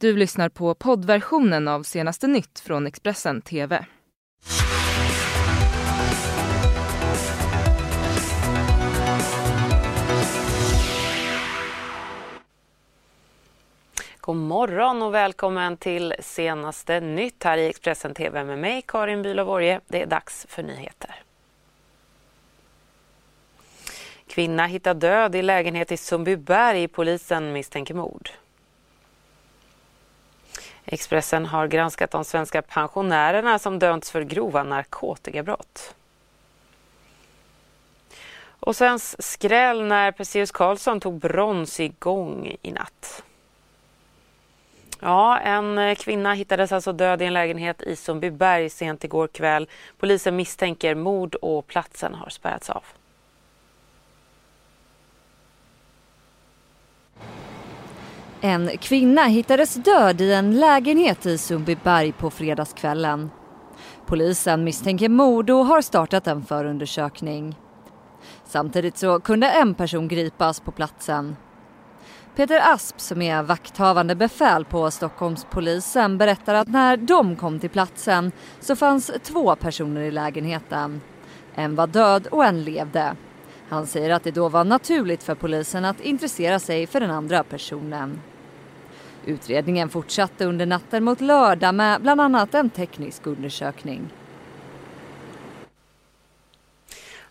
Du lyssnar på poddversionen av senaste nytt från Expressen TV. God morgon och välkommen till senaste nytt här i Expressen TV med mig Karin Bülow Det är dags för nyheter. Kvinna hittad död i lägenhet i Sundbyberg. Polisen misstänker mord. Expressen har granskat de svenska pensionärerna som dömts för grova narkotikabrott. Och sen skräll när Perseus Karlsson tog brons igång i natt. Ja, en eh, kvinna hittades alltså död i en lägenhet i Sundbyberg sent igår kväll. Polisen misstänker mord och platsen har spärrats av. En kvinna hittades död i en lägenhet i Sundbyberg på fredagskvällen. Polisen misstänker mord och har startat en förundersökning. Samtidigt så kunde en person gripas på platsen. Peter Asp som är vakthavande befäl på Stockholmspolisen berättar att när de kom till platsen så fanns två personer i lägenheten. En var död och en levde. Han säger att det då var naturligt för polisen att intressera sig för den andra personen. Utredningen fortsatte under natten mot lördag med bland annat en teknisk undersökning.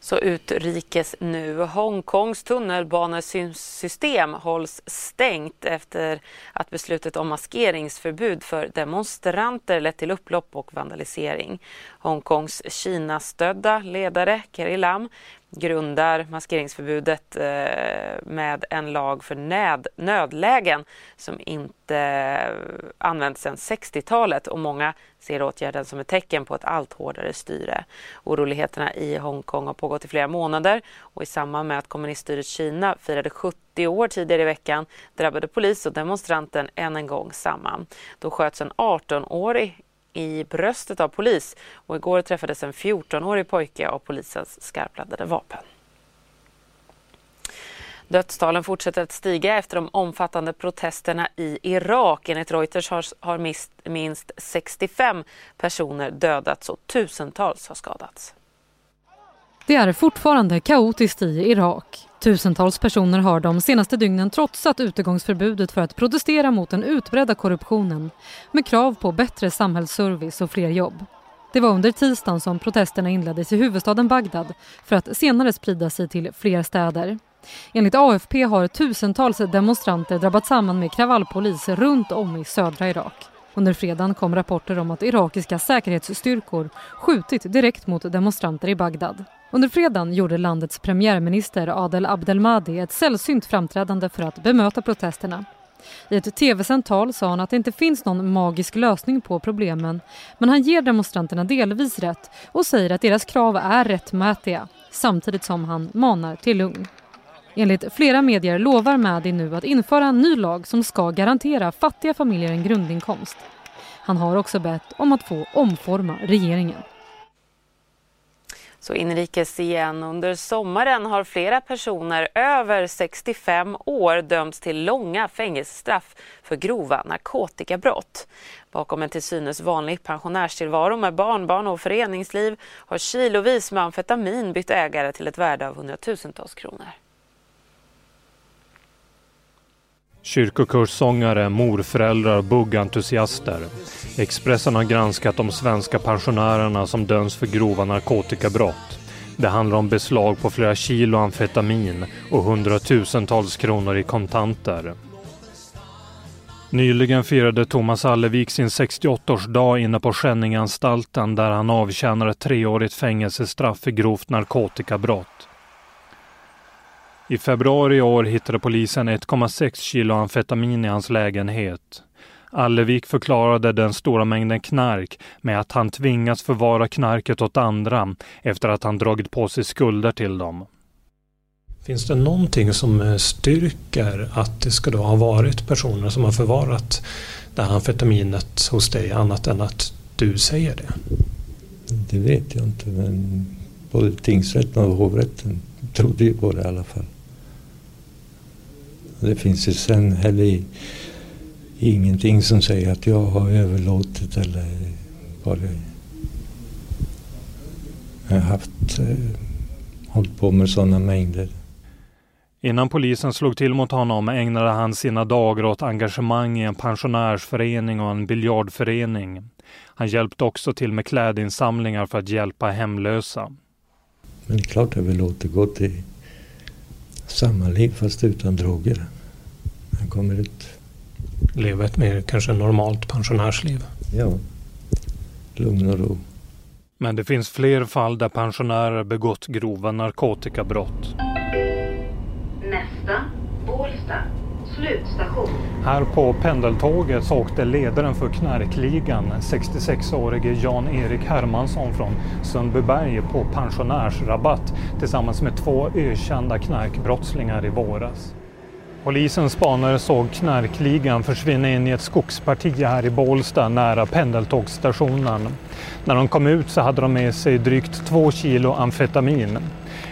Så utrikes nu. Hongkongs tunnelbanesystem hålls stängt efter att beslutet om maskeringsförbud för demonstranter lett till upplopp och vandalisering. Hongkongs Kinastödda ledare Carrie Lam grundar maskeringsförbudet eh, med en lag för nöd, nödlägen som inte eh, använts sedan 60-talet och många ser åtgärden som ett tecken på ett allt hårdare styre. Oroligheterna i Hongkong har pågått i flera månader och i samband med att kommuniststyret Kina firade 70 år tidigare i veckan drabbade polis och demonstranten än en gång samman. Då sköts en 18-årig i bröstet av polis och igår träffades en 14-årig pojke av polisens skarpladdade vapen. Dödstalen fortsätter att stiga efter de omfattande protesterna i Irak. Enligt Reuters har, har minst, minst 65 personer dödats och tusentals har skadats. Det är fortfarande kaotiskt i Irak. Tusentals personer har de senaste dygnen trotsat utegångsförbudet för att protestera mot den utbredda korruptionen med krav på bättre samhällsservice och fler jobb. Det var under tisdagen som protesterna inleddes i huvudstaden Bagdad för att senare sprida sig till fler städer. Enligt AFP har tusentals demonstranter drabbat samman med kravallpolis runt om i södra Irak. Under fredagen kom rapporter om att irakiska säkerhetsstyrkor skjutit direkt mot demonstranter i Bagdad. Under fredagen gjorde landets premiärminister Adel Abdelmadi ett sällsynt framträdande för att bemöta protesterna. I ett tv-sänt tal sa han att det inte finns någon magisk lösning på problemen men han ger demonstranterna delvis rätt och säger att deras krav är rättmätiga samtidigt som han manar till lugn. Enligt flera medier lovar Madi nu att införa en ny lag som ska garantera fattiga familjer en grundinkomst. Han har också bett om att få omforma regeringen. Så inrikes igen. Under sommaren har flera personer över 65 år dömts till långa fängelsestraff för grova narkotikabrott. Bakom en till synes vanlig pensionärstillvaro med barnbarn och föreningsliv har kilovis med amfetamin bytt ägare till ett värde av hundratusentals kronor. Kyrkokurssångare, morföräldrar och buggentusiaster. Expressen har granskat de svenska pensionärerna som döms för grova narkotikabrott. Det handlar om beslag på flera kilo amfetamin och hundratusentals kronor i kontanter. Nyligen firade Thomas Allevik sin 68-årsdag inne på Skänningeanstalten där han avtjänar ett treårigt fängelsestraff för grovt narkotikabrott. I februari i år hittade polisen 1,6 kilo amfetamin i hans lägenhet. Allevik förklarade den stora mängden knark med att han tvingats förvara knarket åt andra efter att han dragit på sig skulder till dem. Finns det någonting som eh, styrker att det ska då ha varit personer som har förvarat det här amfetaminet hos dig annat än att du säger det? Det vet jag inte men både tingsrätten och hovrätten trodde ju på det i alla fall. Det finns ju sen heller ingenting som säger att jag har överlåtit eller bara jag har haft, eh, hållit på med sådana mängder. Innan polisen slog till mot honom ägnade han sina dagar åt engagemang i en pensionärsförening och en biljardförening. Han hjälpte också till med klädinsamlingar för att hjälpa hemlösa. Men det är klart jag vill återgå till samma liv fast utan droger. Han kommer ut. Leva ett mer kanske normalt pensionärsliv. Ja, lugn och ro. Men det finns fler fall där pensionärer begått grova narkotikabrott. Nästa, Bålsta. Slutstation. Här på pendeltåget så åkte ledaren för knarkligan, 66-årige Jan-Erik Hermansson från Sundbyberg på pensionärsrabatt tillsammans med två ökända knarkbrottslingar i våras. Polisens spanare såg knarkligan försvinna in i ett skogsparti här i Bålsta nära pendeltågsstationen. När de kom ut så hade de med sig drygt två kilo amfetamin.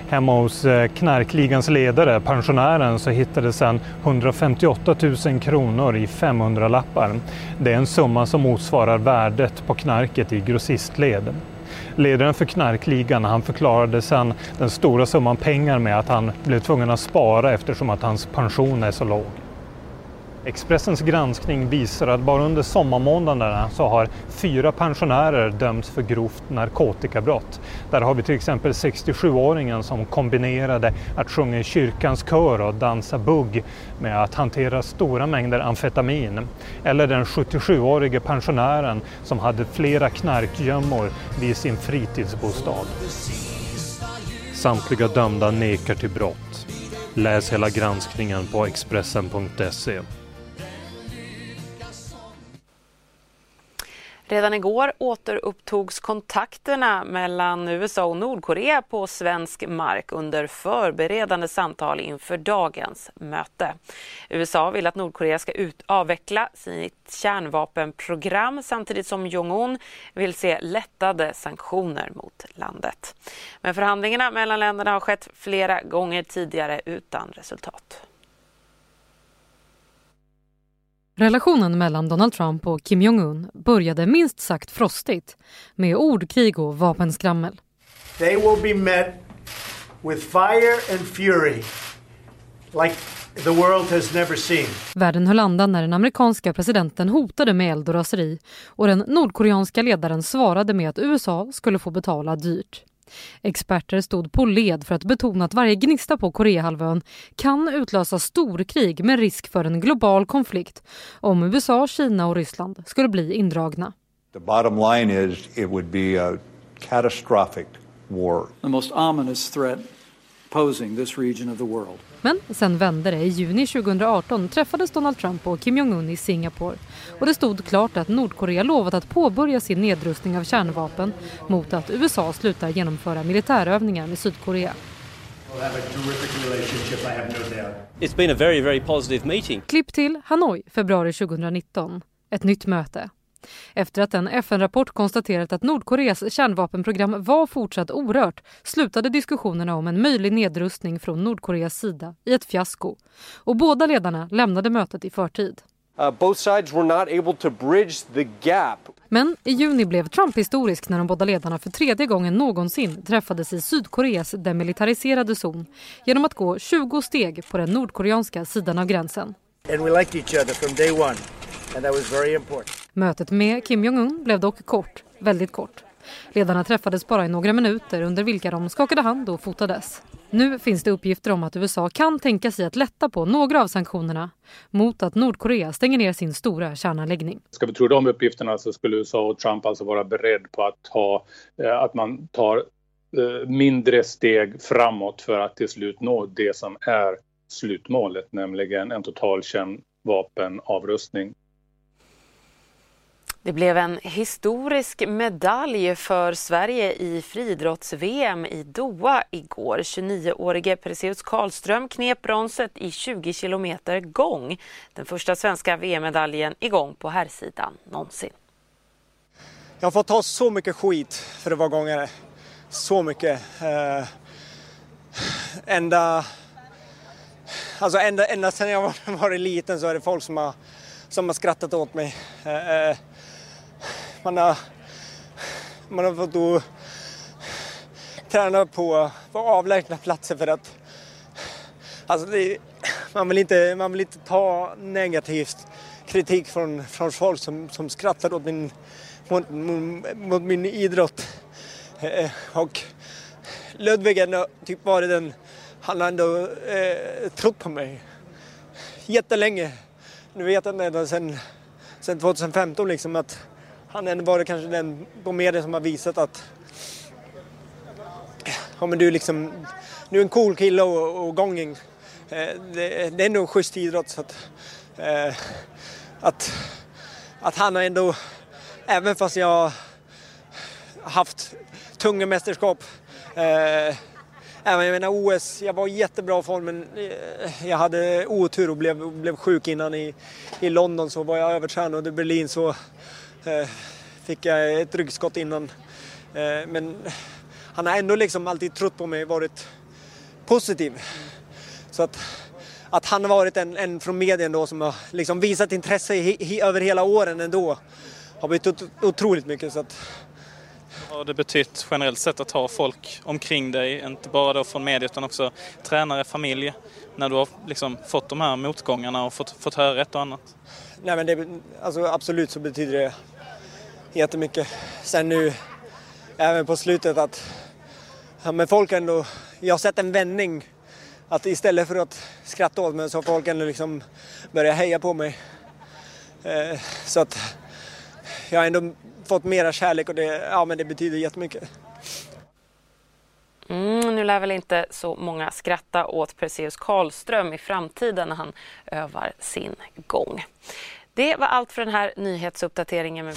Hemma hos eh, knarkligans ledare, pensionären, så hittades sen 158 000 kronor i 500-lappar. Det är en summa som motsvarar värdet på knarket i grossistled. Ledaren för knarkligan han förklarade sen den stora summan pengar med att han blev tvungen att spara eftersom att hans pension är så låg. Expressens granskning visar att bara under sommarmånaderna så har fyra pensionärer dömts för grovt narkotikabrott. Där har vi till exempel 67-åringen som kombinerade att sjunga i kyrkans kör och dansa bugg med att hantera stora mängder amfetamin. Eller den 77-årige pensionären som hade flera knarkgömmor vid sin fritidsbostad. Samtliga dömda nekar till brott. Läs hela granskningen på Expressen.se. Redan igår återupptogs kontakterna mellan USA och Nordkorea på svensk mark under förberedande samtal inför dagens möte. USA vill att Nordkorea ska ut avveckla sitt kärnvapenprogram samtidigt som Jong-Un vill se lättade sanktioner mot landet. Men förhandlingarna mellan länderna har skett flera gånger tidigare utan resultat. Relationen mellan Donald Trump och Kim Jong-Un började minst sagt frostigt med ordkrig och vapenskrammel. They will be met with fire and fury like the world has never seen. Världen höll andan när den amerikanska presidenten hotade med eld och raseri och den nordkoreanska ledaren svarade med att USA skulle få betala dyrt. Experter stod på led för att betona att varje gnista på Koreahalvön kan utlösa storkrig med risk för en global konflikt om USA, Kina och Ryssland skulle bli indragna. The bottom line is it would be a catastrophic war. The most ominous threat posing this region of the world. Men sen vände det. I juni 2018 träffades Donald Trump och Kim Jong-Un i Singapore. Och det stod klart att Nordkorea lovat att påbörja sin nedrustning av kärnvapen mot att USA slutar genomföra militärövningar med Sydkorea. It's been a very, very positive meeting. Klipp till Hanoi, februari 2019. Ett nytt möte. Efter att en FN-rapport konstaterat att Nordkoreas kärnvapenprogram var fortsatt orört slutade diskussionerna om en möjlig nedrustning från Nordkoreas sida i ett fiasko och båda ledarna lämnade mötet i förtid. Uh, both sides were not able to bridge the gap. Men i juni blev Trump historisk när de båda ledarna för tredje gången någonsin träffades i Sydkoreas demilitariserade zon genom att gå 20 steg på den nordkoreanska sidan av gränsen. And we liked each other from day one. And that was very important. Mötet med Kim Jong-Un blev dock kort, väldigt kort. Ledarna träffades bara i några minuter under vilka de skakade hand och fotades. Nu finns det uppgifter om att USA kan tänka sig att lätta på några av sanktionerna mot att Nordkorea stänger ner sin stora kärnanläggning. Ska vi tro de uppgifterna så skulle USA och Trump alltså vara beredd på att, ta, eh, att man tar eh, mindre steg framåt för att till slut nå det som är slutmålet, nämligen en total kärnvapenavrustning. Det blev en historisk medalj för Sverige i friidrotts-VM i Doha igår. 29-årige Perseus Karlström knep bronset i 20 kilometer gång. Den första svenska VM-medaljen igång på herrsidan någonsin. Jag har fått ta så mycket skit för att vara gångare. Så mycket. Eh, ända, alltså ända, ända sedan jag var, var liten så är det folk som har som har skrattat åt mig. Eh, eh man, har, man har fått då träna på, på avlägsna platser för att alltså det, man, vill inte, man vill inte ta negativt kritik från, från folk som, som skrattar åt min, mot, mot, min idrott. Eh, och Ludvig har typ varit den, han har ändå eh, trott på mig jättelänge. Nu vet han ända sedan, sedan 2015 liksom att han har varit kanske den på media som har visat att ja, men du, är liksom, du är en cool kille och, och gånging. Eh, det, det är nog en schysst idrott. Så att, eh, att, att han har ändå, även fast jag haft tunga mästerskap eh, Även jag menar OS, jag var i jättebra form men eh, jag hade otur och blev, blev sjuk innan i, i London så var jag övertränad och i Berlin så fick jag ett ryggskott innan. Eh, men han har ändå liksom alltid trott på mig, varit positiv. Så att, att han har varit en, en från medien då som har liksom visat intresse i, i, över hela åren ändå har betytt otroligt mycket. Så att, vad har det betytt generellt sett att ha folk omkring dig, inte bara då från media utan också tränare, familj, när du har liksom fått de här motgångarna och fått, fått höra ett och annat? Nej men det, alltså absolut så betyder det jättemycket. Sen nu, även på slutet att ja, men folk ändå, jag har sett en vändning. Att istället för att skratta åt mig så har folk ändå liksom börjat heja på mig. Eh, så att jag har ändå fått mera kärlek och det, ja, men det betyder jättemycket. Mm, nu lär väl inte så många skratta åt Perseus Karlström i framtiden när han övar sin gång. Det var allt för den här nyhetsuppdateringen. Med